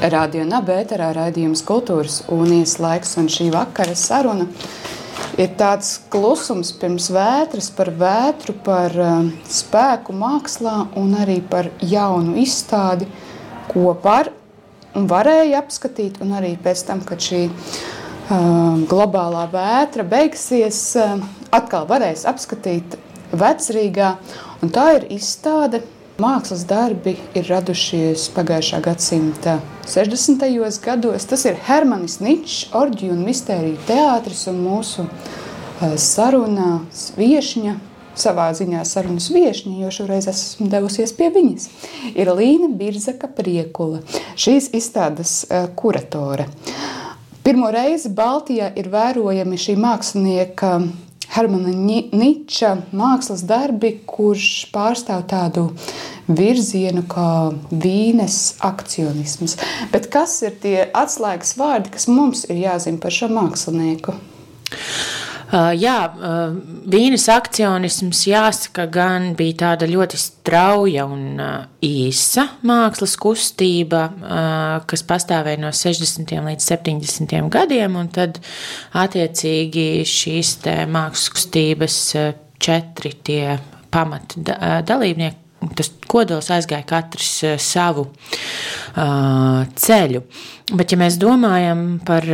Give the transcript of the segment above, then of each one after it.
Radio Nabērā raidījums Kultūras unijas laiks un šī vakara saruna ir tāds klusums pirms vētras, par vētru, par uh, spēku mākslā un arī par jaunu izstādi, ko var un varēja apskatīt. Un arī pēc tam, kad šī uh, globālā vētra beigsies, uh, atkal varēs apskatīt vecrīgā. Un tā ir izstāde Mākslas darbi ir radušies pagājušā gadsimta 60. gados. Tas ir Hermanis Ničs, orģija un mistērija teātris un mūsu sarunās viešņa. Savā ziņā sarunas viesņa, jo šoreiz esmu devusies pie viņas. Ir Līna Birzaka Priekula, šīs izstādes kuratore. Pirmo reizi Baltijā ir vērojami šī mākslinieka Hermana Niča mākslas darbi, kurš pārstāv tādu virzienu kā vīnes akcionisms. Bet kas ir tie atslēgas vārdi, kas mums ir jāzina par šo mākslinieku? Uh, jā, uh, vīnas akcionisms jāsaka, gan bija tāda ļoti strauja un uh, īsa mākslas kustība, kas pastāvēja no 60. līdz 70. gadiem, un tad attiecīgi šīs mākslas kustības četri tie pamata dalībnieki tas kodols aizgāja katrs savu ceļu. Bet, ja mēs domājam par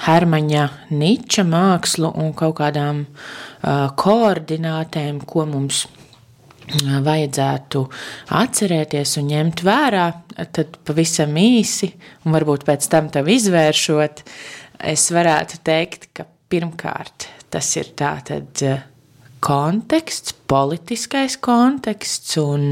Hermaņa Niča mākslu un kaut kādām uh, koordinātēm, ko mums vajadzētu atcerēties un ņemt vērā, tad pavisam īsi, un varbūt pēc tam tam izvēršot, es varētu teikt, ka pirmkārt tas ir tā tad konteksts, politiskais konteksts un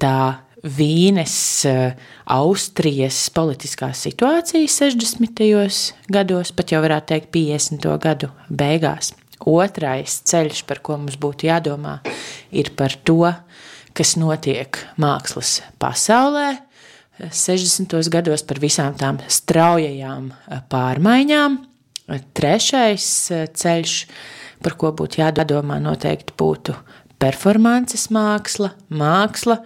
tā Vīnes, eh, Austrijas politiskās situācijas 60. gados, pat jau varētu teikt 50. gadu beigās. Otrais ceļš, par ko mums būtu jādomā, ir par to, kas notiek mākslas pasaulē. 60. gados par visām tām straujajām eh, pārmaiņām. Trešais eh, ceļš, par ko būtu jādomā, noteikti būtu performances māksla, māksla,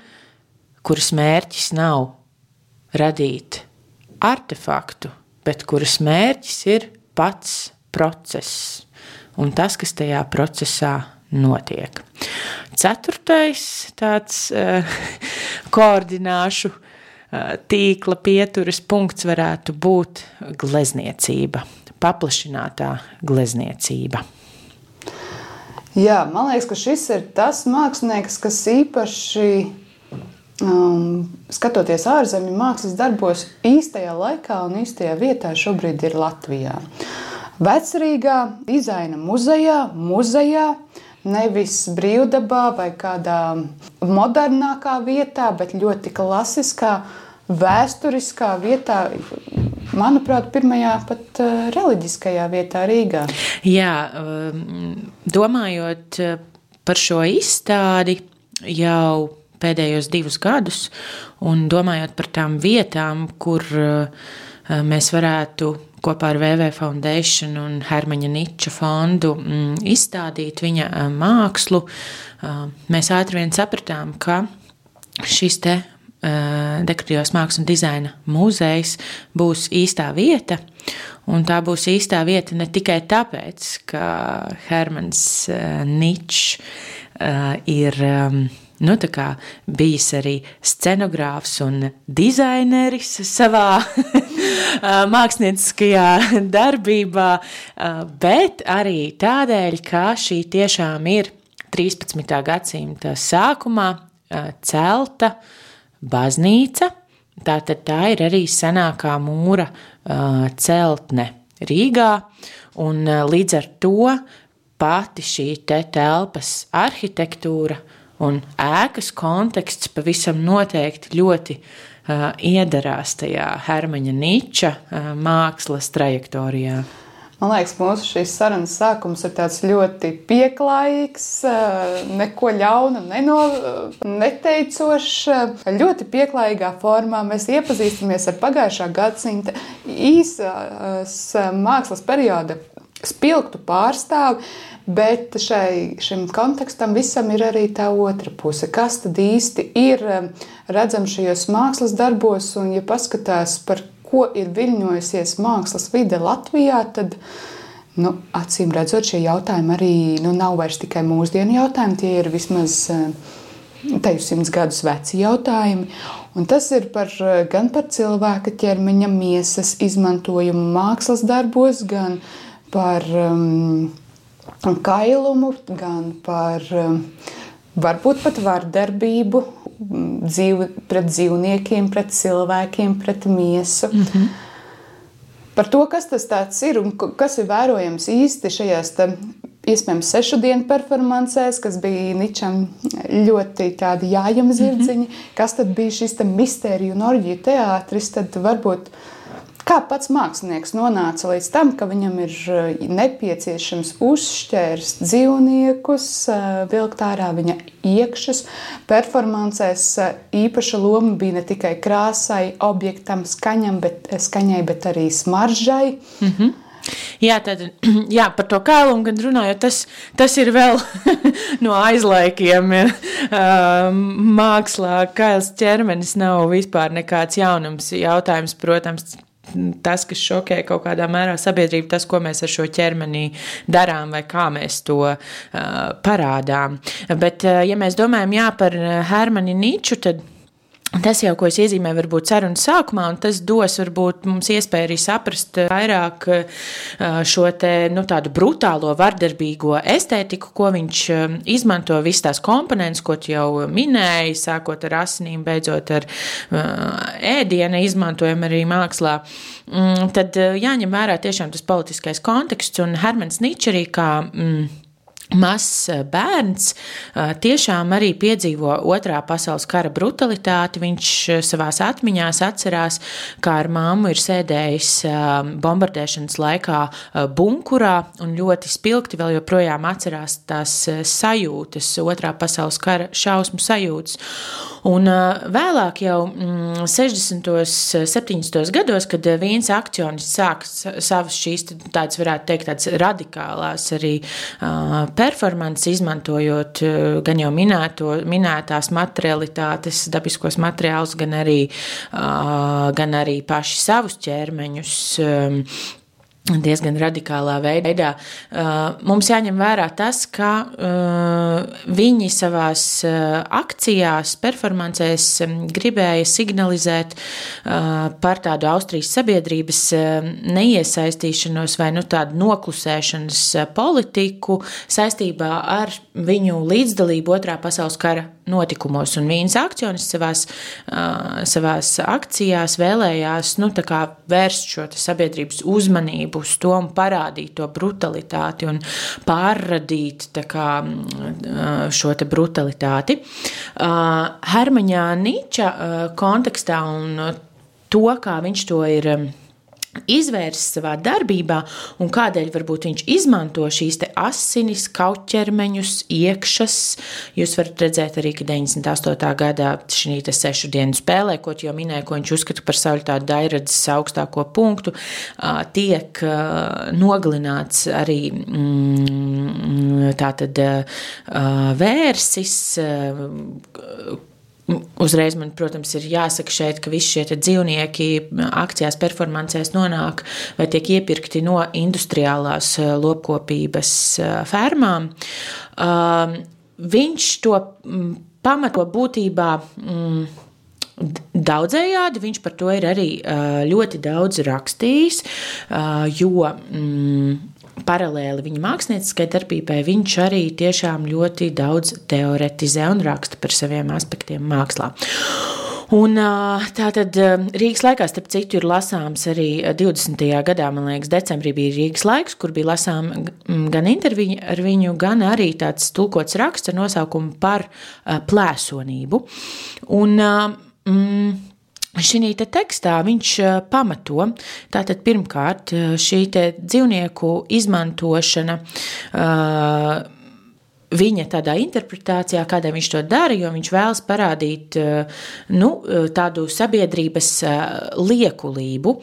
kuras mērķis nav radīt artefaktu, bet kuras mērķis ir pats process un tas, kas tajā procesā notiek. Ceturtais tāds uh, koordināšu uh, tīkla pieturas punkts varētu būt glezniecība, paplašinātā glezniecība. Jā, man liekas, ka šis ir tas mākslinieks, kas īpaši um, skatoties ārzemju mākslas darbos, īstajā laikā un īstajā vietā šobrīd ir Latvijā. Vecrīgā dizaina muzejā, muzejā, nevis brīvdabā vai kādā modernākā vietā, bet ļoti klasiskā, vēsturiskā vietā. Manuprāt, pirmajā pat uh, reliģiskajā vietā Rīgā. Jā, um, domājot uh, par šo izstādi, jau pēdējos divus gadus, un domājot par tām vietām, kur uh, mēs varētu kopā ar VV Foundation un Hermaņa Niča fondu mm, izstādīt viņa uh, mākslu, uh, mēs ātri vien sapratām, ka šis te dekoratīvās mākslas un dizaina muzejs būs īstā vieta. Un tā būs īstā vieta ne tikai tāpēc, ka Hermans Ničs ir nu, bijis arī scenogrāfs un dizaineris savā mākslinieckajā darbībā, bet arī tādēļ, ka šī tiešām ir 13. gadsimta sākumā celta baznīca. Tātad tā ir arī senākā mūra celtne Rīgā, un līdz ar to pati šī te telpas arhitektūra Un ēkas konteksts pavisam noteikti ļoti uh, iedarās tajā Hermaņa Niča uh, mākslas trajektorijā. Man liekas, mūsu šīs sarunas sākums ir ļoti pieklājīgs, neko ļaunu neno, neteicošs, ļoti pieklājīgā formā. Mēs iepazīstamies ar pagājušā gadsimta īsās mākslas perioda spilgtu pārstāvi, bet šai, šim kontekstam visam ir arī tā otra puse. Kas tad īsti ir redzams šajos mākslas darbos, un ja paskatās par ko ir viļņojusies mākslas vide Latvijā, tad nu, acīm redzot, šie jautājumi arī nu, nav vairs tikai mūsdienu jautājumi, tie ir vismaz teju simts gadus veci jautājumi. Un tas ir par, gan par cilvēka ķermeņa miesas izmantojumu mākslas darbos, gan par um, kailumu, gan par um, varbūt pat vardarbību dzīv, pret dzīvniekiem, pret cilvēkiem, pret miesu. Mm -hmm. Par to, kas tas ir un kas ir vērojams īsti šajās te, iespējams sešu dienu performancēs, kas bija Ničam ļoti tādi jājama zirdziņi, mm -hmm. kas tad bija šis te mistēriju un orģiju teātris, tad varbūt Kā pats mākslinieks nonāca līdz tam, ka viņam ir eh, nepieciešams uzšķērst dzīvniekus, eh, vilkt ārā viņa iekšas. Performancēs eh, īpaša loma bija ne tikai krāsai, objektam, skaņam, bet, skaņai, bet arī smaržai. Mm -hmm. Jā, tad, jā, par to kālumu gan runājot, tas, tas ir vēl no aizlaikiem. Mākslā kāls ķermenis nav vispār nekāds jaunums. Jautājums, protams, tas, kas šokē kaut kādā mērā sabiedrību, tas, ko mēs ar šo ķermeni darām vai kā mēs to uh, parādām. Bet, uh, ja mēs domājam jā, par Hermani Niču, tad Tas jau, ko es iezīmēju, varbūt sarunas sākumā, un tas dos varbūt mums iespēju arī saprast vairāk šo te, nu, tādu brutālo, vardarbīgo estētiku, ko viņš izmanto, visas tās komponentes, ko tu jau minēji, sākot ar asinīm, beidzot ar ēdienu izmantojumu arī mākslā. Mm, tad jāņem vērā tiešām tas politiskais konteksts, un Hermans Ničs arī kā. Mm, Mazs eh, bērns eh, tiešām arī piedzīvo otrā pasaules kara brutalitāti. Viņš eh, savā atmiņā atcerās, kā ar māmu ir sēdējis bombardēšanas laikā bunkurā un ļoti spilgti vēl joprojām atcerās tās sajūtas, otrā pasaules kara šausmu sajūtas. Un vēlāk, jau 60. un 70. gados, kad viens akcionists sāk savas šīs tādas, varētu teikt, tādas radikālās arī performances, izmantojot gan jau minēto, minētās materialitātes, dabiskos materiālus, gan arī, gan arī paši savus ķermeņus diezgan radikālā veidā. Uh, mums jāņem vērā tas, ka uh, viņi savās uh, akcijās, performancēs um, gribēja signalizēt par tādu Austrijas sabiedrības neiesaistīšanos vai nu, tādu noklusēšanas politiku saistībā ar viņu līdzdalību Otrā pasaules kara notikumos. Un viens akcionists savās, savās akcijās vēlējās nu, vērst šo sabiedrības uzmanību uz to un parādīt to brutalitāti un pārradīt kā, šo brutalitāti. Hermaņā Niča kontekstā un to, kā viņš to ir izvērst savā darbībā, un kādēļ varbūt viņš izmanto šīs asinis, kauķermeņus, iekšas. Jūs varat redzēt arī, ka 98. gadā šī sešu dienu spēlē, ko jau minēju, ko viņš uzskata par savu tādu dairadzes augstāko punktu, tiek nogalināts arī mm, tātad vērsis, Uzreiz man, protams, ir jāsaka šeit, ka visi šie dzīvnieki akcijās, performancēs nonāk vai tiek iepirkti no industriālās eh, lopkopības eh, fermām. Um, viņš to mm, pamato būtībā. Mm, Daudzējādi viņš par to ir arī eh, ļoti daudz rakstījis, jo mm, paralēli viņa mākslinieckai darbībai, viņš arī tiešām ļoti daudz teoretizē un raksta par saviem aspektiem mākslā. Un, tātad Rīgas laikā, starp citu, ir lasāms arī 20. gadā, man liekas, decembrī bija Rīgas laiks, kur bija lasām gan intervija ar viņu, gan arī tāds tulkots raksts ar nosaukumu par plēsonību. Un, mm, Šī te tekstā viņš pamato, tātad pirmkārt šī dzīvnieku izmantošana uh, viņa tādā interpretācijā, kādā viņš to dara, jo viņš vēlas parādīt eh, nu, eh, tādu sabiedrības eh, liekulību.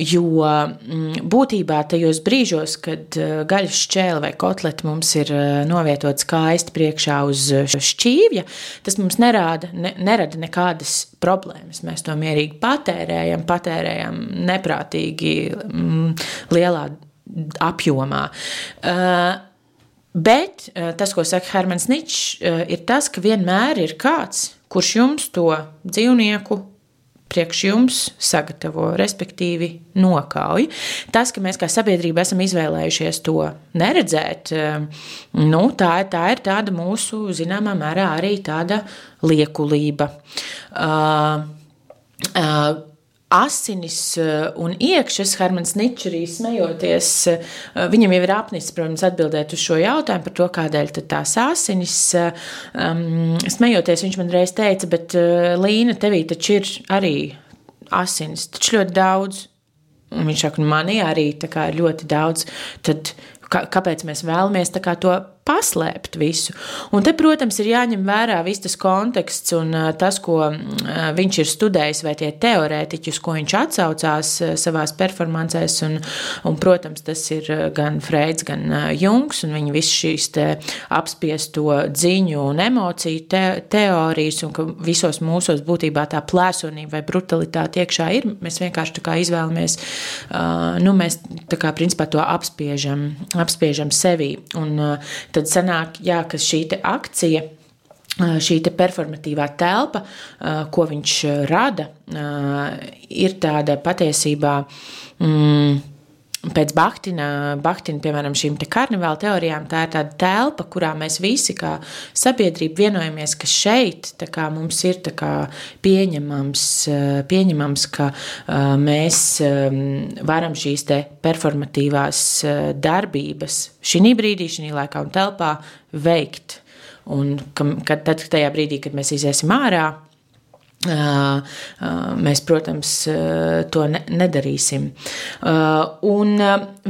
Jo mm, būtībā tajos brīžos, kad gaļas šķēle vai kotleti mums ir novietots skaisti priekšā uz šķīvja, tas mums nerāda, ne, nerada nekādas problēmas. Mēs to mierīgi patērējam, patērējam neprātīgi mm, lielā apjomā. Uh, Bet eh, tas, ko saka Hermans Ničs, eh, ir tas, ka vienmēr ir kāds, kurš jums to dzīvnieku priekš jums sagatavo, respektīvi nokauj. Tas, ka mēs kā sabiedrība esam izvēlējušies to neredzēt, eh, nu, tā, tā ir tāda mūsu, zināmā mērā, arī tāda liekulība. Uh, uh, asinis eh, un iekšas, Hermans Ničs arī smejoties, eh, viņam jau ir apnicis, protams, atbildēt uz šo jautājumu par to, kādēļ tās asinis. Um, smejoties, viņš man reiz teica, bet Līna, tevī taču ir arī asinis, taču ļoti daudz. Un viņš saka, nu manī arī ir ļoti daudz. Tad kāpēc mēs vēlamies to paslēpt visu. Un te, protams, ir jāņem vērā viss tas konteksts un tas, ko viņš ir studējis, vai tie teorētiķi, uz ko viņš atsaucās savās performancēs. Un, un, protams, tas ir gan Freids, gan Jungs, un viņi visi šīs apspiesto dziņu un emociju te, teorijas, un ka visos mūsos būtībā tā plēsonība vai brutalitāte iekšā ir. Mēs vienkārši izvēlamies, nu, mēs kā principā to apspiežam, apspiežam sevi. Un, tad sanāk, jā, ka šī akcija šī performatīvā telpa, ko viņš rada, ir tāda patiesībā. Mm, Pēc Bahtina, Bahtina, piemēram, šīm te karnevāla teorijām, tā ir tāda telpa, kurā mēs visi kā sabiedrība vienojamies, ka šeit kā, mums ir kā, pieņemams, pieņemams, ka mēs varam šīs performatīvās darbības šī brīdī, šī laikā un telpā veikt. Un kad, tad, tajā brīdī, kad mēs iziesim ārā, Mēs, protams, to nedarīsim. Un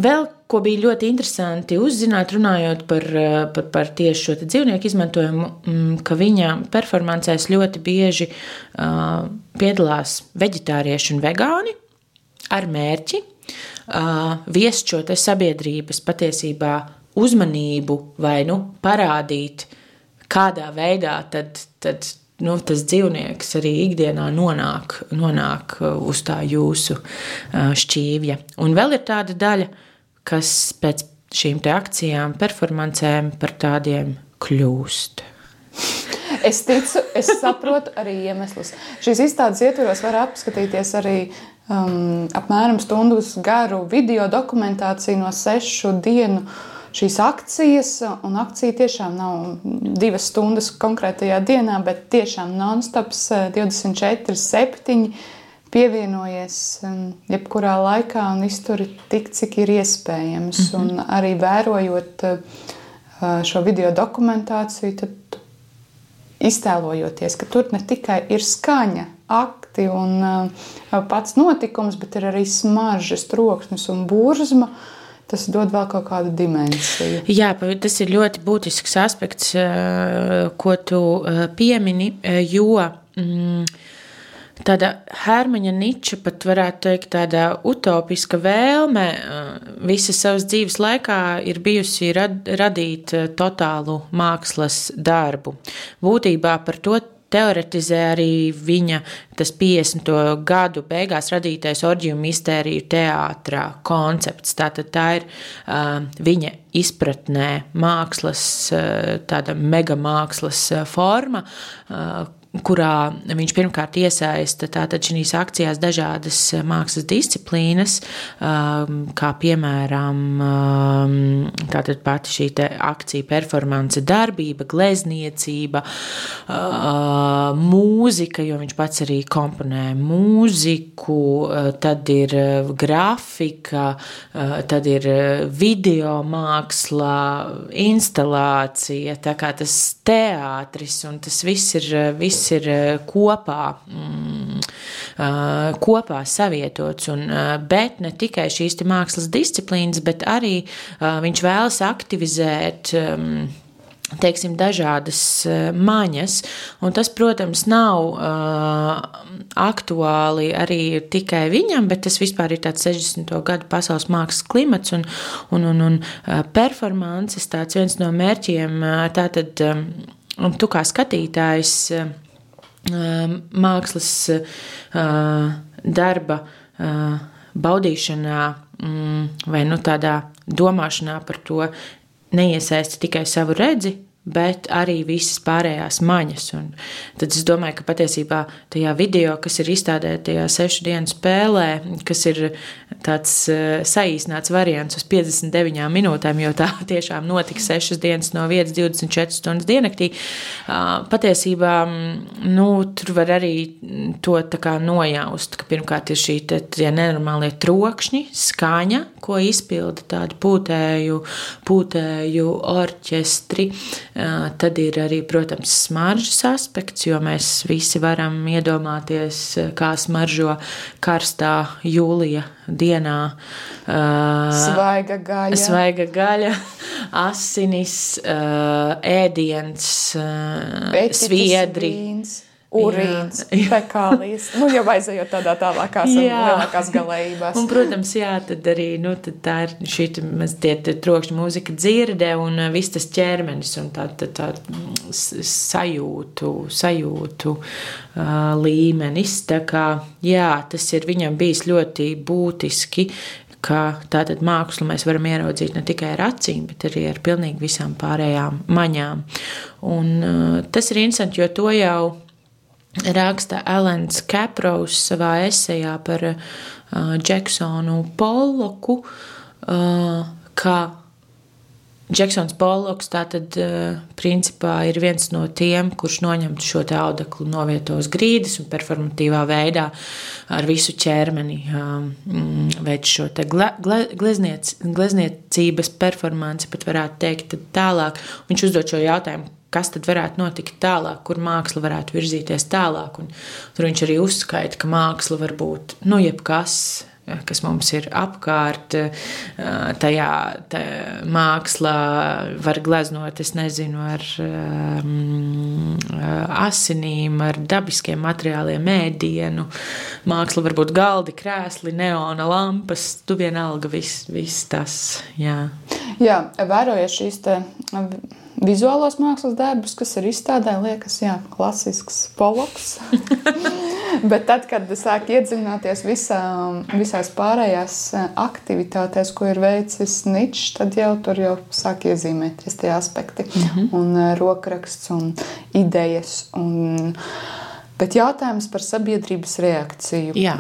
vēl ko bija ļoti interesanti uzzināt, runājot par, par, par tieši šo dzīvnieku izmantojumu, mm, ka viņa performancēs ļoti bieži piedalās veģetārieši un vegāni ar mērķi viest šo sabiedrības patiesībā uzmanību vai nu, parādīt, kādā veidā tad, tad nu, tas dzīvnieks arī ikdienā nonāk, nonāk uh, uz tā jūsu uh, šķīvja. Un vēl ir tāda daļa, kas pēc šīm akcijām, performancēm par tādiem kļūst. Es ticu, es saprotu arī iemeslus. Šīs izstādes ietvaros var apskatīties arī um, apmēram stundas garu video dokumentāciju no sešu dienu uh, šīs akcijas, un akcija tiešām nav divas stundas konkrētajā dienā, bet tiešām non-stops 24, 7 pievienojies um, jebkurā laikā un izturi tik, cik ir iespējams. Mm -hmm. Un arī vērojot uh, šo video dokumentāciju, tad iztēlojoties, ka tur ne tikai ir skaņa, akti un uh, pats notikums, bet ir arī smaržas, troksnis un burzma. Uh, tas dod vēl kaut kādu dimensiju. Jā, tas ir ļoti būtisks aspekts, eh, ko tu eh, piemini, eh, jo mm, tāda Hermaņa Niča pat varētu teikt, tāda utopiska vēlme visas savas dzīves laikā ir bijusi rad, radīt totālu mākslas darbu. Būtībā par to teoretizē arī viņa tas 50. gadu beigās radītais orģiju mistēriju teātrā koncepts. Tātad tā ir uh, viņa izpratnē mākslas, uh, tāda mega mākslas forma, uh, kurā viņš pirmkārt iesaista tātad šīs akcijās dažādas mākslas disciplīnas, kā piemēram tātad pati šī akcija performance darbība, glezniecība, mūzika, jo viņš pats arī komponē mūziku, tad ir grafika, tad ir video māksla, instalācija, tā kā tas teātris un tas viss ir, viss ir kopā, mm, kopā savietots. Un, bet ne tikai šīs mākslas disciplīnas, bet arī viņš vēlas aktivizēt. Um, teiksim, dažādas maņas, un tas, protams, nav uh, aktuāli arī tikai viņam, bet tas vispār ir tāds 60. gadu pasaules mākslas klimats un, un, un, un performances, tāds viens no mērķiem, tātad, um, tu kā skatītājs, uh, mākslas darba baudīšanā mm, vai nu tādā domāšanā par to neiesaisti tikai savu redzi, bet arī visas pārējās maņas. Un tad es domāju, ka patiesībā tajā video, kas ir izstādēta tajā sešu dienu spēlē, kas ir tāds uh, saīsināts variants uz 59 minūtēm, jo tā tiešām notika sešas dienas no vietas 24 stundas diennaktī, patiesībā nu, tur var arī to nojaust, ka pirmkārt ir šī te, tie nenormālie trokšņi, skaņa, ko izpilda tādi pūtēju, pūtēju orķestri, Tad ir arī, protams, smaržas aspekts, jo mēs visi varam iedomāties, kā smaržo karstā jūlija dienā. Svaiga gaļa. Svaiga gaļa, asinis, ēdiens, sviedri. Vīns urīns, fekālijas. Nu, jau aizejot tādā tālākās lielākās galējībās. Un, protams, jā, tad arī nu, tad tā ir šī mazliet trokšņa mūzika dzirde un viss tas ķermenis un tā, tā, tā sajūtu, sajūtu uh, līmenis. Tā kā, jā, tas ir viņam bijis ļoti būtiski, ka tātad mākslu mēs varam ieraudzīt ne tikai ar acīm, bet arī ar pilnīgi visām pārējām maņām. Un, uh, tas ir interesanti, jo to jau raksta Elens Kapraus savā esejā par Džeksonu Polloku, ka Džeksons Polloks tātad principā ir viens no tiem, kurš noņem šo te audeklu, novieto uz grīdas un performatīvā veidā ar visu ķermeni um, veic šo te gle, gle, glezniec, glezniecības performanci, pat varētu teikt tālāk. Viņš uzdod šo jautājumu, kas tad varētu notikt tālāk, kur māksla varētu virzīties tālāk. Un tur viņš arī uzskaita, ka māksla var būt nu, jebkas. Kas mums ir apkārt, tajā tajā mākslā var gleznot, es nezinu, ar um, asinīm, ar dabiskiem materiāliem, mēdienu. Māksla var būt galdi, krēsli, neona lampas, tu vienalga viss vis tas. Jā, jā vērojies šīs te vizuālos mākslas darbus, kas ir izstādē, liekas, jā, klasisks poloks. Bet tad, kad sāk iedziļināties visā, visās pārējās aktivitātēs, ko ir veicis Ničs, tad jau tur jau sāk iezīmēties tie aspekti. Mm -hmm. Un rokraksts un idejas. Un, Bet jautājums par sabiedrības reakciju. Jā.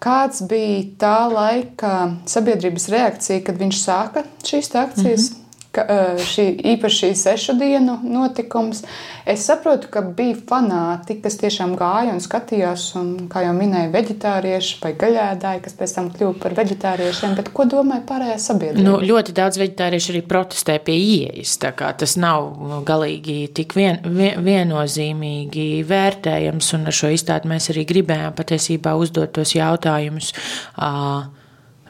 Kāds bija tā laika sabiedrības reakcija, kad viņš sāka šīs akcijas? Mm -hmm ka, šī, īpaši sešu dienu notikums. Es saprotu, ka bija fanāti, kas tiešām gāja un skatījās, un, kā jau minēja, vegetārieši vai gaļēdāji, kas pēc tam kļuva par vegetāriešiem. Bet ko domāja pārējā sabiedrība? Nu, ļoti daudz vegetārieši arī protestē pie ieejas. Tas nav galīgi tik vien, vien, viennozīmīgi vērtējams, un ar šo izstādi mēs arī gribējām patiesībā uzdot tos jautājumus,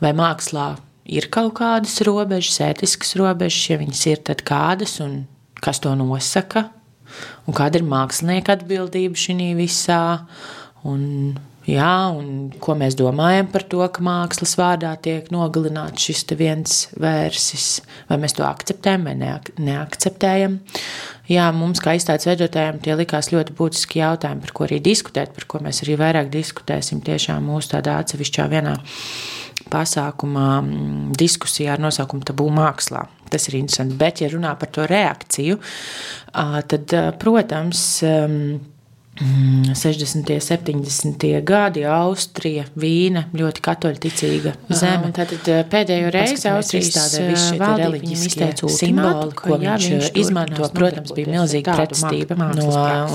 vai mākslā ir kaut kādas robežas, ētiskas robežas, ja viņas ir, tad kādas un kas to nosaka, un kāda ir mākslinieka atbildība šī visā. Un, jā, un ko mēs domājam par to, ka mākslas vārdā tiek nogalināts šis viens vērsis, vai mēs to akceptējam vai neak neakceptējam. Jā, mums, kā izstādes veidotājiem, tie likās ļoti būtiski jautājumi, par ko arī diskutēt, par ko mēs arī vairāk diskutēsim tiešām mūsu tādā atsevišķā vienā pasākumā, mm, diskusijā ar nosaukumu Tabū mākslā. Tas ir interesanti. Bet, ja runā par to reakciju, tad, protams, 60. un 70. gadi Austrija, Vīna, ļoti katoļticīga zeme. Tātad pēdējo reizi Austrijas valdība izteica simbolu, ko jā, viņš izmanto. Protams, bija milzīga pretestība no,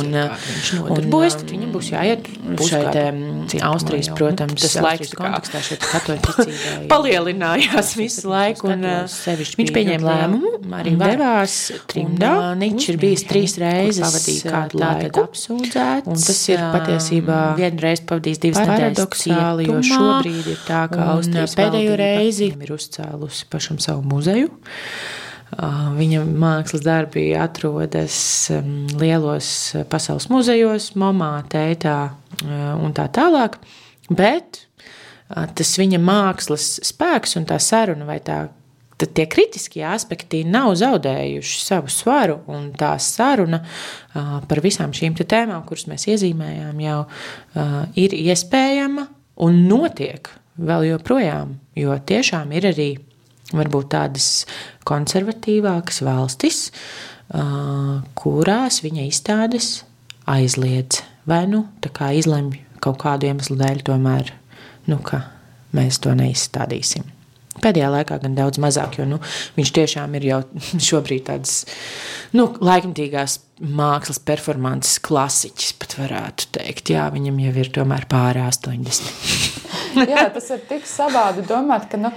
un, un, un viņam būs jāiet šeit Austrijas, protams, tas laiks kontekstā šeit katoļticībai. Palielinājās visu laiku, un viņš pieņēma lēmumu, arī devās trimdā. Viņš ir bijis trīs reizes pavadīja kādu redzēts. Un tas ir patiesībā vienreiz pavadījis divas paradoxāli, jo šobrīd ir tā, ka Austrijas pēdējo reizi ir uzcēlusi pašam savu muzeju. Viņa mākslas darbi atrodas lielos pasaules muzejos, Momā, Teitā un tā tālāk. Bet tas viņa mākslas spēks un tā saruna vai tā tad tie kritiskie aspekti nav zaudējuši savu svaru, tā saruna par visām šīm tēmām, kuras mēs iezīmējām, jau ir iespējama un notiek vēl joprojām, jo tiešām ir arī varbūt tādas konservatīvākas valstis, kurās viņa izstādes aizliedz vai nu izlemj kaut kādu iemeslu dēļ, tomēr nu, mēs to neizstādīsim. Pēdējā laikā gan daudz mazāk, jo nu, viņš tiešām ir jau šobrīd tāds nu, laikmatīgās mākslas performances klasiķis, pat varētu teikt. Jā, viņam jau ir tomēr pāri 80. Jā, tas ir tik savādi domāt, ka nu,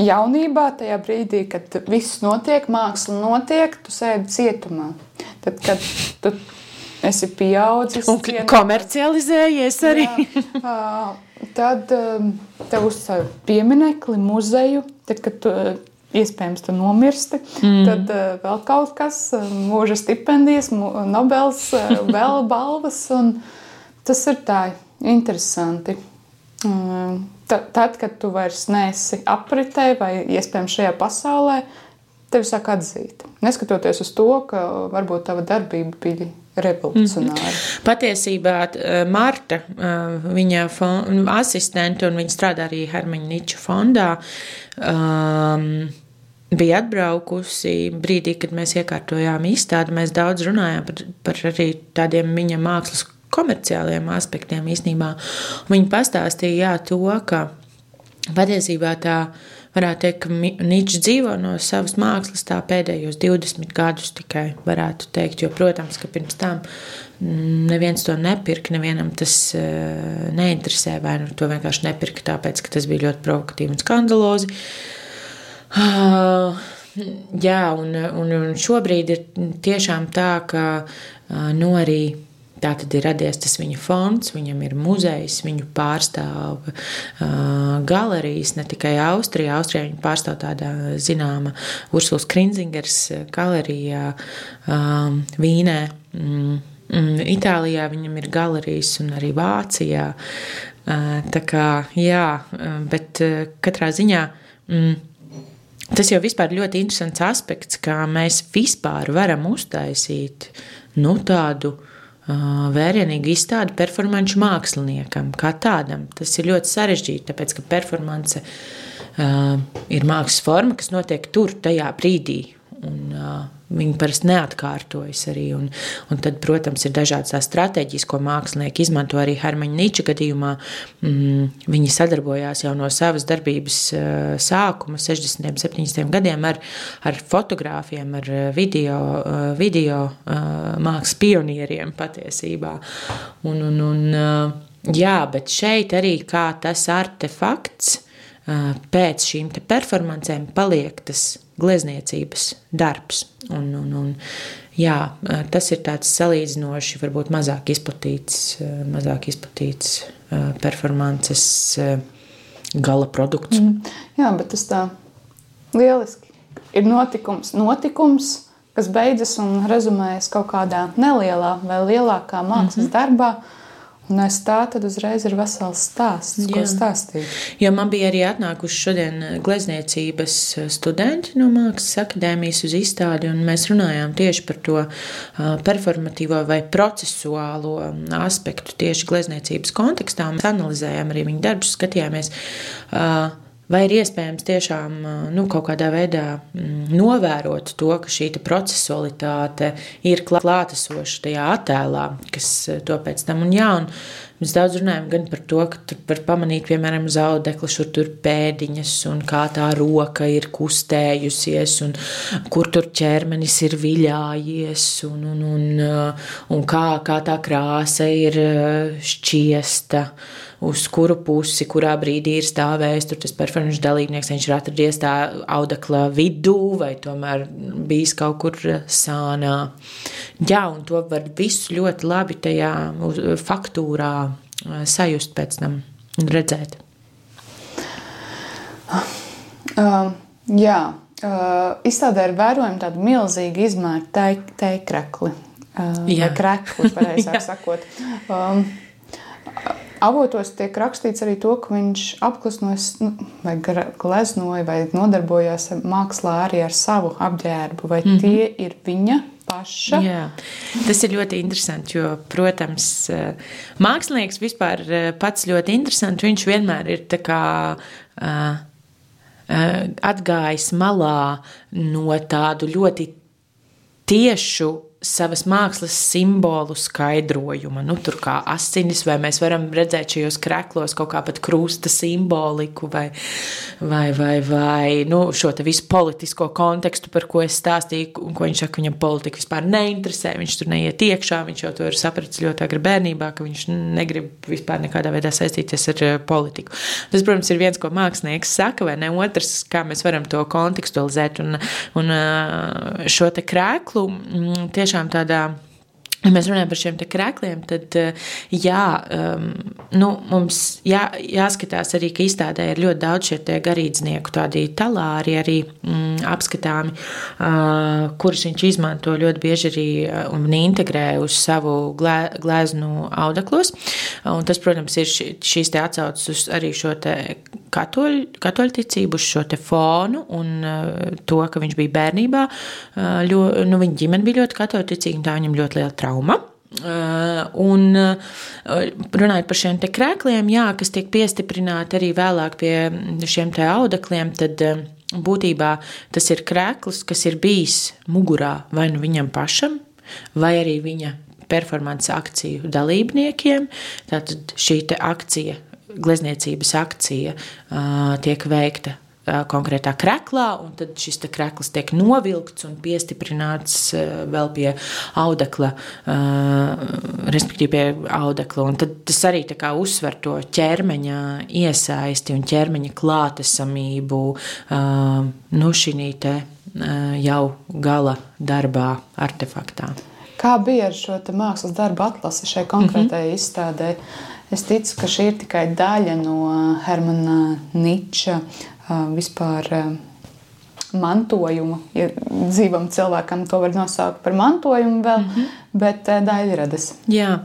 jaunībā, tajā brīdī, kad viss notiek, māksla notiek, tu sēdi cietumā. Tad, kad tu esi pieaudzis un cienā, komercializējies arī. Jā, tad um, tev uzsver pieminekli, muzeju, tad, kad tu iespējams tu nomirsti, mm. tad uh, vēl kaut kas, uh, mūža stipendijas, Nobels, vēl balvas, tas ir tā interesanti. Um, tad, kad tu vairs neesi apritē vai iespējams šajā pasaulē, tevi sāk atzīt. Neskatoties uz to, ka varbūt tava darbība bija revolucionāra. Mm. Patiesībā Marta, viņa asistente, un viņa strādā arī Hermaņa Niča fondā, um, bija atbraukusi brīdī, kad mēs iekārtojām izstādi. Mēs daudz runājām par, par arī tādiem viņa mākslas komerciāliem aspektiem īstenībā. Viņa pastāstīja jā, to, ka patiesībā tā ir varētu teikt, ka Nīčs dzīvo no savas mākslas tā pēdējos 20 gadus tikai, varētu teikt, jo, protams, ka pirms tam mm, neviens to nepirka, nevienam tas uh, neinteresē, vai nu to vienkārši nepirka tāpēc, ka tas bija ļoti provokatīvi un skandalozi. Uh, jā, un, un, un šobrīd ir tiešām tā, ka uh, nu arī Tā tad ir radies tas viņa fonds, viņam ir muzejs, viņu pārstāv galerijas, ne tikai Austrijā. Austrijā viņa pārstāv tāda zināma Ursulas Krinzingers galerijā Vīnē. Mm, mm, Itālijā viņam ir galerijas un arī Vācijā. Tā kā, jā, bet katrā ziņā. Mm, Tas jau ir ļoti interesants aspekts, kā mēs vispār varam uztaisīt nu, tādu uh, vērienīgu izstādi performanču māksliniekam kā tādam. Tas ir ļoti sarežģīti, tāpēc ka performance ir mākslas forma, kas notiek tur, tajā brīdī. Un, uh, Viņi parasti neatkārtojas arī. Un, un tad, protams, ir dažādas stratēģijas, ko mākslinieki izmanto arī Hermaņa Nīča gadījumā. Mm, viņi sadarbojās jau no savas darbības uh, sākuma, 60. un 70. gadiem, ar, ar fotogrāfiem, ar video, uh, video uh, mākslas pionieriem patiesībā. Un, un, un, uh, jā, bet šeit arī kā tas artefakts pēc šīm performancēm paliek tas glezniecības darbs. Un, un, un, jā, tas ir tāds salīdzinoši, varbūt mazāk izplatīts, mazāk izplatīts performances gala produkts. Mm. Jā, bet tas tā lieliski ir notikums, notikums kas beidzas un rezumējas kaut kādā nelielā vai lielākā mākslas mm -hmm. darbā Un aiz tā tad uzreiz ir vesels stāsts, Jā. ko stāstīt. Jo man bija arī atnākuši šodien eh, glezniecības eh, studenti no Mākslas akadēmijas uz izstādi, un mēs runājām tieši par to eh, performatīvo vai procesuālo mm, aspektu tieši glezniecības kontekstā. Mēs analizējām arī viņu darbus, skatījāmies vai ir iespējams tiešām nu, kaut kādā veidā mm, novērot to, ka šī procesualitāte ir klātesoša tajā attēlā, kas to pēc tam un jā. Un Mēs daudz runājam gan par to, ka tur var pamanīt, piemēram, zaudekli, šur tur pēdiņas, un kā tā roka ir kustējusies, un kur tur ķermenis ir viļājies, un, un, un, un kā, kā tā krāsa ir šķiesta uz kuru pusi, kurā brīdī ir stājis tas performance dalībnieks. Viņš ir atradies tā audekla vidū, vai tomēr bijis kaut kur sānā. Jā, un to var visu ļoti labi tajā faktūrā sajust pēc tam un redzēt. Uh, jā, uh, izstādē ir vērojama tāda milzīga izmēra teikrekli. Uh, jā, krekli, pareizāk sakot. Um, Avotos tiek rakstīts arī to, ka viņš apklusnojas, nu, vai gleznoja, vai nodarbojās mākslā arī ar savu apģērbu, vai mm -hmm. tie ir viņa paša. Jā, tas ir ļoti interesanti, jo, protams, mākslinieks vispār pats ļoti interesants. Viņš vienmēr ir tā kā atgājis malā no tādu ļoti tiešu savas mākslas simbolu skaidrojuma. Nu, tur kā asinis, vai mēs varam redzēt šajos krēklos kaut kā pat krusta simboliku, vai, vai, vai, vai nu, šo visu politisko kontekstu, par ko es stāstīju, un ko viņš saka, viņam politika vispār neinteresē, viņš tur neiet iekšā, viņš jau to ir sapratis ļoti agri bērnībā, ka viņš negrib vispār nekādā veidā saistīties ar eh, politiku. Tas, protams, ir viens, ko mākslinieks saka, vai ne otrs, kā mēs varam to kontekstualizēt, un, un eh, šo te krēklu mm, tieši tiešām tādā. Ja mēs runājam par šiem krēkliem, tad jā, um, nu, mums jā, jāskatās arī, ka izstādē ir ļoti daudz šie garīdznieku, tādi talāri arī mm, apskatāmi, uh, kurus viņš izmanto ļoti bieži arī un integrē uz savu glē, glēznu audeklos. Un tas, protams, ir šīs te atsaucas uz arī šo katoļu, katoļticību, uz šo fonu un uh, to, ka viņš bija bērnībā. Uh, ļo, nu, viņa ģimene bija ļoti katoļticīga, un tā viņam ļoti liela trauma. Uh, un runājot par šiem krēkliem, jā, kas tiek piestiprināti arī vēlāk pie šiem audekliem, tad būtībā tas ir krēklis, kas ir bijis mugurā vai nu viņam pašam, vai arī viņa performance akciju dalībniekiem. Tātad šī akcija glezniecības akcija tiek veikta konkrētā krāklā, un tad šis krāklis tiek novilkts un piestiprināts vēl pie audekla, respektīvi pie audekla. Un tad tas arī uzsver to ķermeņa iesaisti un ķermeņa klātesamību nu, šī jau gala darbā, artefaktā. Kā bija ar šo mākslas darbu atlasi šai konkrētajai mm -hmm. izstādē? Es ticu, ka šī ir tikai daļa no Hermana Niča vispār mantojuma. Ja dzīvam cilvēkam to var nosaukt par mantojumu, vēl, mm -hmm. bet daļradas. Jā,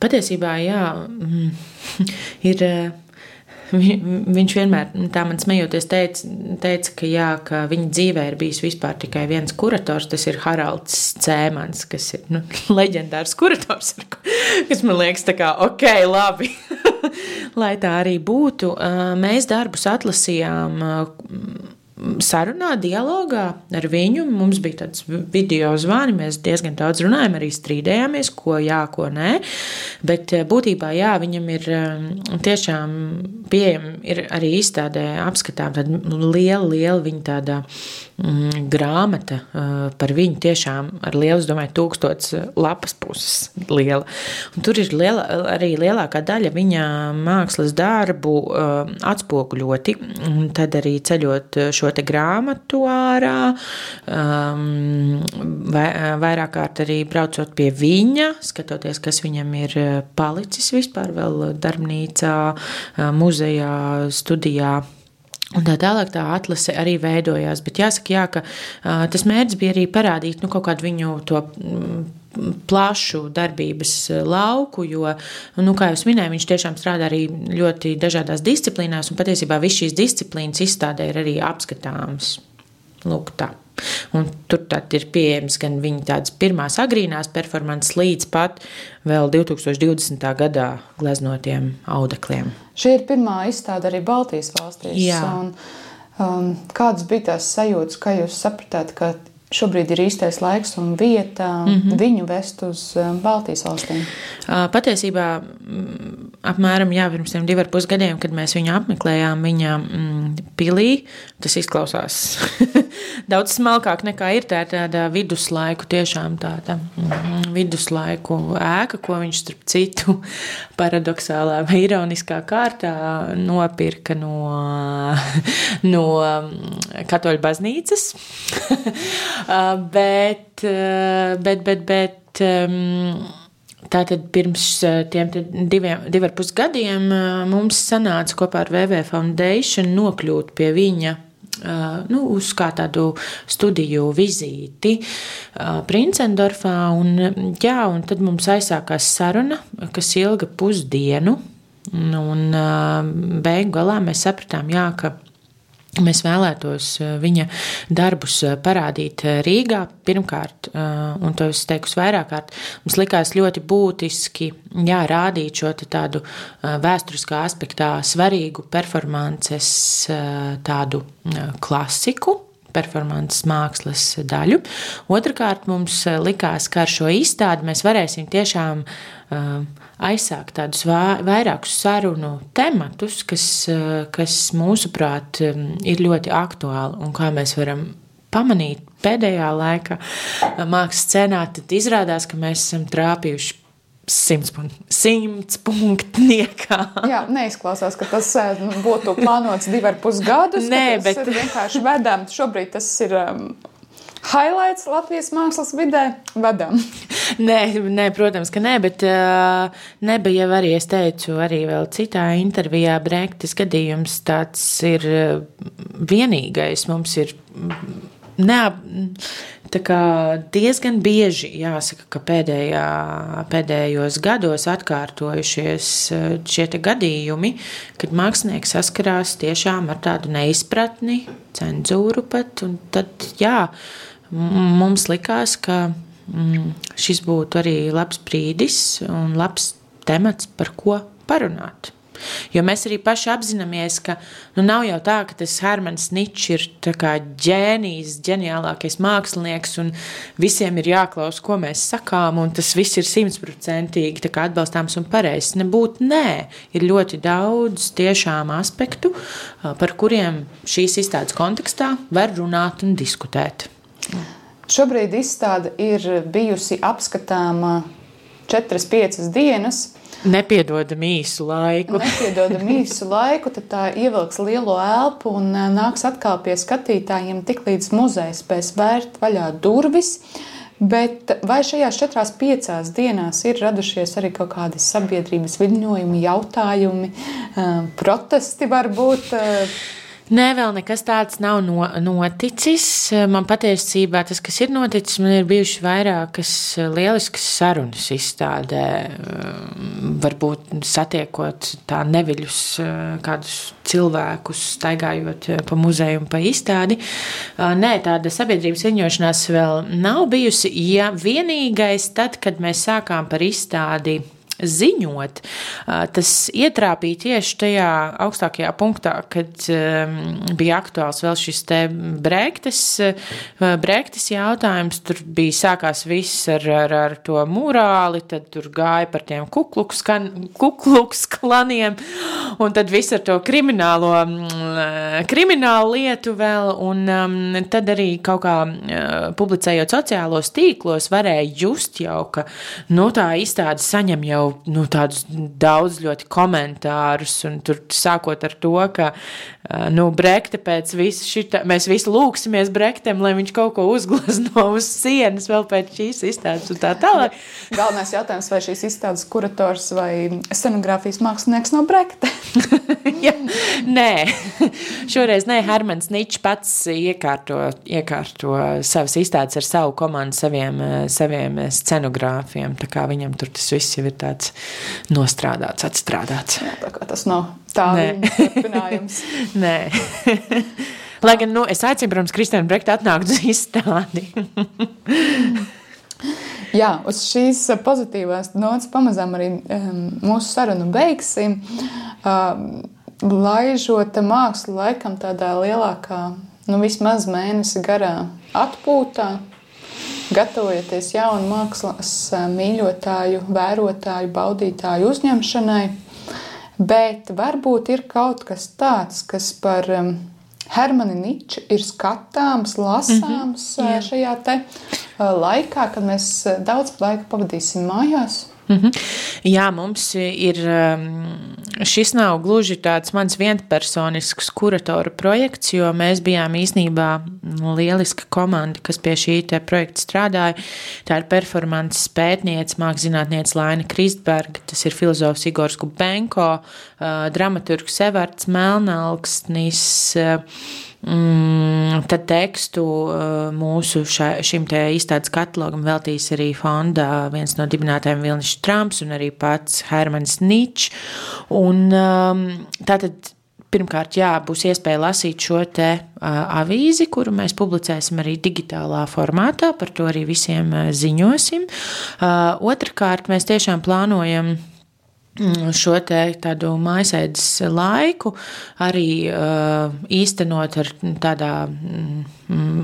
patiesībā jā, mm, ir Vi, viņš vienmēr tā man smejoties teica, teica ka, jā, ka viņa dzīvē ir bijis vispār tikai viens kurators. Tas ir Haralds Cēmans, kas ir nu, leģendārs kurators, kas man liekas, tā kā ok, labi. Lai tā arī būtu, mēs darbus atlasījām sarunā, dialogā ar viņu. Mums bija tāds video zvani, mēs diezgan daudz runājām, arī strīdējāmies, ko jā, ko nē. Bet eh, būtībā jā, viņam ir eh, tiešām pieejama, arī izstādē apskatām tāda liela, liela viņa tāda mm, grāmata uh, par viņu tiešām ar lielu, es domāju, tūkstots lapas puses liela. Un tur ir liela, arī lielākā daļa viņa mākslas darbu atspoguļoti, un tad arī ceļot šo grāmatu ārā, um, vai, vairāk kārt arī braucot pie viņa, skatoties, kas viņam ir palicis vispār vēl darbnīcā, muzejā, studijā Un tā tālāk tā atlase arī veidojās. Bet jāsaka, jā, ka uh, tas mērķis bija arī parādīt nu, kaut kādu viņu to. Mm, plašu darbības lauku, jo, nu, kā jau minēju, viņš tiešām strādā arī ļoti dažādās disciplīnās, un patiesībā viss šīs disciplīnas izstādē ir arī apskatāmas. Lūk, tā. Un tur ir pieejams gan viņa tādas pirmās agrīnās performances, līdz pat vēl 2020. gadā gleznotiem audekliem. Šī ir pirmā izstāde arī Baltijas valstīs. Un, um, kādas bija tās sajūtas, kā jūs sapratāt, ka šobrīd ir īstais laiks un vieta mm -hmm. viņu vest uz um, Baltijas valstīm? Patiesībā apmēram jā, pirms tam diviem pusgadiem, kad mēs viņu apmeklējām, viņa mm, pilī, tas izklausās daudz smalkāk nekā ir. Tā ir tāda viduslaiku, tiešām tāda mm, viduslaiku ēka, ko viņš starp citu paradoxālā vai ironiskā kārtā nopirka no, no mm, katoļu baznīcas. bet, bet, bet, bet tātad pirms tiem diviem, diviem pusgadiem mums sanāca kopā ar VV Foundation nokļūt pie viņa nu, uz kā tādu studiju vizīti Princendorfā. Un, jā, un tad mums aizsākās saruna, kas ilga pusdienu. Un beigu galā mēs sapratām, jā, ka Mēs vēlētos eh, viņa darbus eh, parādīt eh, Rīgā pirmkārt, un to es teiktu vairāk kārt. Mums likās ļoti būtiski jā, rādīt šo tādu vēsturiskā aspektā svarīgu performances tādu klasiku, performances mākslas daļu. Otrakārt, mums likās, ka ar šo izstādi mēs varēsim tiešām uh, aizsākt tādus vairākus sarunu tematus, kas, kas mūsuprāt ir ļoti aktuāli un kā mēs varam pamanīt pēdējā laikā mākslas scenā, tad izrādās, ka mēs esam trāpījuši simts, simts punktniekā. Jā, neizklausās, ka tas būtu plānots divi ar pus gadus. Nē, bet vienkārši vedam. Šobrīd tas ir um, highlights Latvijas mākslas vidē vedam. nē, nē, protams, ka nē, bet uh, nebija jau arī, es teicu, arī vēl citā intervijā Brektis gadījums tāds ir vienīgais. Mums ir neap, diezgan bieži jāsaka, ka pēdējā, pēdējos gados atkārtojušies šie gadījumi, kad mākslinieki saskarās tiešām ar tādu neizpratni, cenzūru pat. Tad, jā, mums likās, ka mm, šis būtu arī labs brīdis un labs temats, par ko parunāt. Jo mēs arī paši apzināmies, ka nu, nav jau tā, ka tas Hermans Ničs ir ģēnijs, ģeniālākais mākslinieks, un visiem ir jāklaus, ko mēs sakām, un tas viss ir simtprocentīgi atbalstāms un pareizs. Nebūtu nē, ir ļoti daudz tiešām aspektu, par kuriem šīs izstādes kontekstā var runāt un diskutēt. Šobrīd izstāde ir bijusi apskatāma 4-5 dienas. Nepiedodam īsu laiku. Nepiedodam īsu laiku, tad tā ievilks lielo elpu un e, nāks atkal pie skatītājiem, tiklīdz muzejs spēs vērt vaļā durvis. Bet vai šajās četrās, piecās dienās ir radušies arī kaut kādi sabiedrības viļņojumi, jautājumi, e, protesti varbūt? Nē, vēl nekas tāds nav no, noticis. Man patiesībā tas, kas ir noticis, man ir bijušas vairākas lieliskas sarunas izstādē. Varbūt satiekot tā neviļus kādus cilvēkus, staigājot pa muzeju un pa izstādi. Nē, tāda sabiedrības ziņošanās vēl nav bijusi. Ja vienīgais tad, kad mēs sākām par izstādi ziņot, tas ietrāpīja tieši tajā augstākajā punktā, kad bija aktuāls vēl šis te brēktes, brēktes jautājums. Tur bija sākās viss ar, ar, ar to morāli, tad tur gāja par tiem kukluks, kan, kukluks klaniem, un tad viss ar to kriminālo, kriminālu lietu vēl, un tad arī kaut kā publicējot sociālos tīklos varēja just jau, ka, nu, tā izstāde saņem jau jau nu, tādus daudz ļoti komentārus, un tur sākot ar to, ka nu, Brekte pēc visa šita, mēs visi lūksimies Brektem, lai viņš kaut ko uzglazno uz sienas vēl pēc šīs izstādes un tā tālāk. Galvenais jautājums, vai šīs izstādes kurators vai scenogrāfijas mākslinieks no Brekte? ja, nē, šoreiz nē, Hermans Ničs pats iekārto, iekārto savas izstādes ar savu komandu, saviem, saviem scenogrāfiem, tā kā viņam tur tas viss jau ir tāds nostrādāts, atstrādāts. Jā, tā kā tas nav tā turpinājums. Nē. Lai gan nu, es aicinu, protams, Kristiānu Brektu atnākt uz izstādi. Jā, uz šīs pozitīvās nots pamazām arī um, mūsu sarunu beigsim. Um, laižot mākslu laikam tādā lielākā, nu vismaz mēnesi garā atpūtā, gatavojoties jaunu mākslas mīļotāju, vērotāju, baudītāju uzņemšanai. Bet varbūt ir kaut kas tāds, kas par Hermanu Niču ir skatāms, lasāms mm -hmm, šajā te laikā, kad mēs daudz laika pavadīsim mājās. Mm -hmm. Jā, mums ir. Šis nav gluži tāds mans vienpersonisks kuratora projekts, jo mēs bijām īstenībā lieliska komanda, kas pie šī projekta strādāja. Tā ir performances pētniece, māksliniece Laina Kristberga, tas ir filozofs Igors Gubenko, dramaturgs Evarts Melnalksnis Mm, tad tekstu uh, mūsu ša, šim te izstādes katalogam veltīs arī fonda viens no dibinātājiem Vilnišs Trumps un arī pats Hermans Ničs. Un um, tātad pirmkārt, jā, būs iespēja lasīt šo te uh, avīzi, kuru mēs publicēsim arī digitālā formātā, par to arī visiem uh, ziņosim. Uh, otrakārt, mēs tiešām plānojam Mm, šo tādu mājasēdes laiku arī uh, īstenot ar, tādā,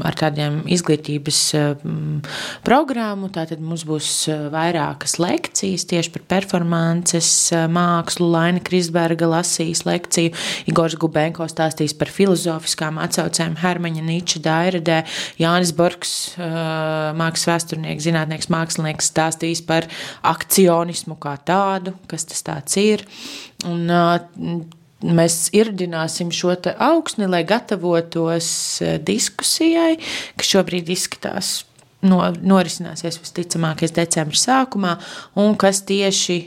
ar tādiem izglītības mm, programmu. Tātad mums būs uh, vairākas lekcijas tieši par performances uh, mākslu. Laina Krisberga lasīs lekciju, Igors Gubenko stāstīs par filozofiskām atsaucēm Hermaņa Niča Dairedē, Jānis Borgs, mākslas vēsturnieks, zinātnieks, mākslinieks stāstīs par akcionismu kā tādu, kas tas tāds ir. Un, Mēs irdināsim šo augsni, lai gatavotos diskusijai, kas šobrīd izskatās no, norisināsies visticamākais decembra sākumā, un kas tieši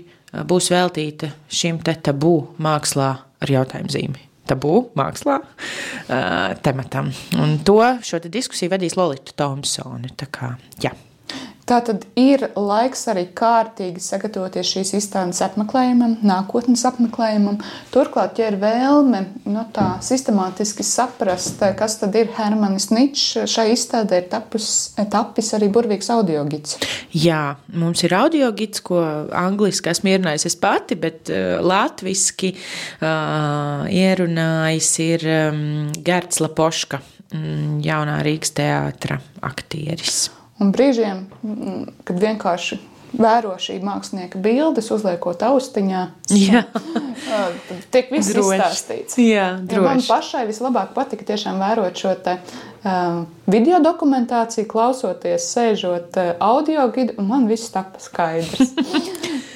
būs veltīta šim te tabū mākslā ar jautājumu zīmi. Tabū mākslā uh, tematam. Un to šo diskusiju vadīs Lorita Thompsone. Tā kā, jā. Tā tad ir laiks arī kārtīgi sagatavoties šīs izstādes apmeklējumam, nākotnes apmeklējumam. Turklāt, ja ir vēlme no nu, tā sistemātiski saprast, kas tad ir Hermanis Ničs, šai izstādē ir tapus, tapis arī burvīgs audio gids. Jā, mums ir audio gids, ko angliski esmu ierunājis es pati, bet uh, latviski uh, ierunājis ir um, Gerts Lapoška, um, jaunā Rīgas teātra aktieris. Un brīžiem, mm, kad vienkārši vēro šī mākslinieka bildes, uzliekot austiņā, tad tiek viss droši. izstāstīts. Jā, droši. Man pašai vislabāk patika tiešām vērot šo te, uh, video dokumentāciju, klausoties, sēžot uh, audio gidu, un man viss tapa skaidrs.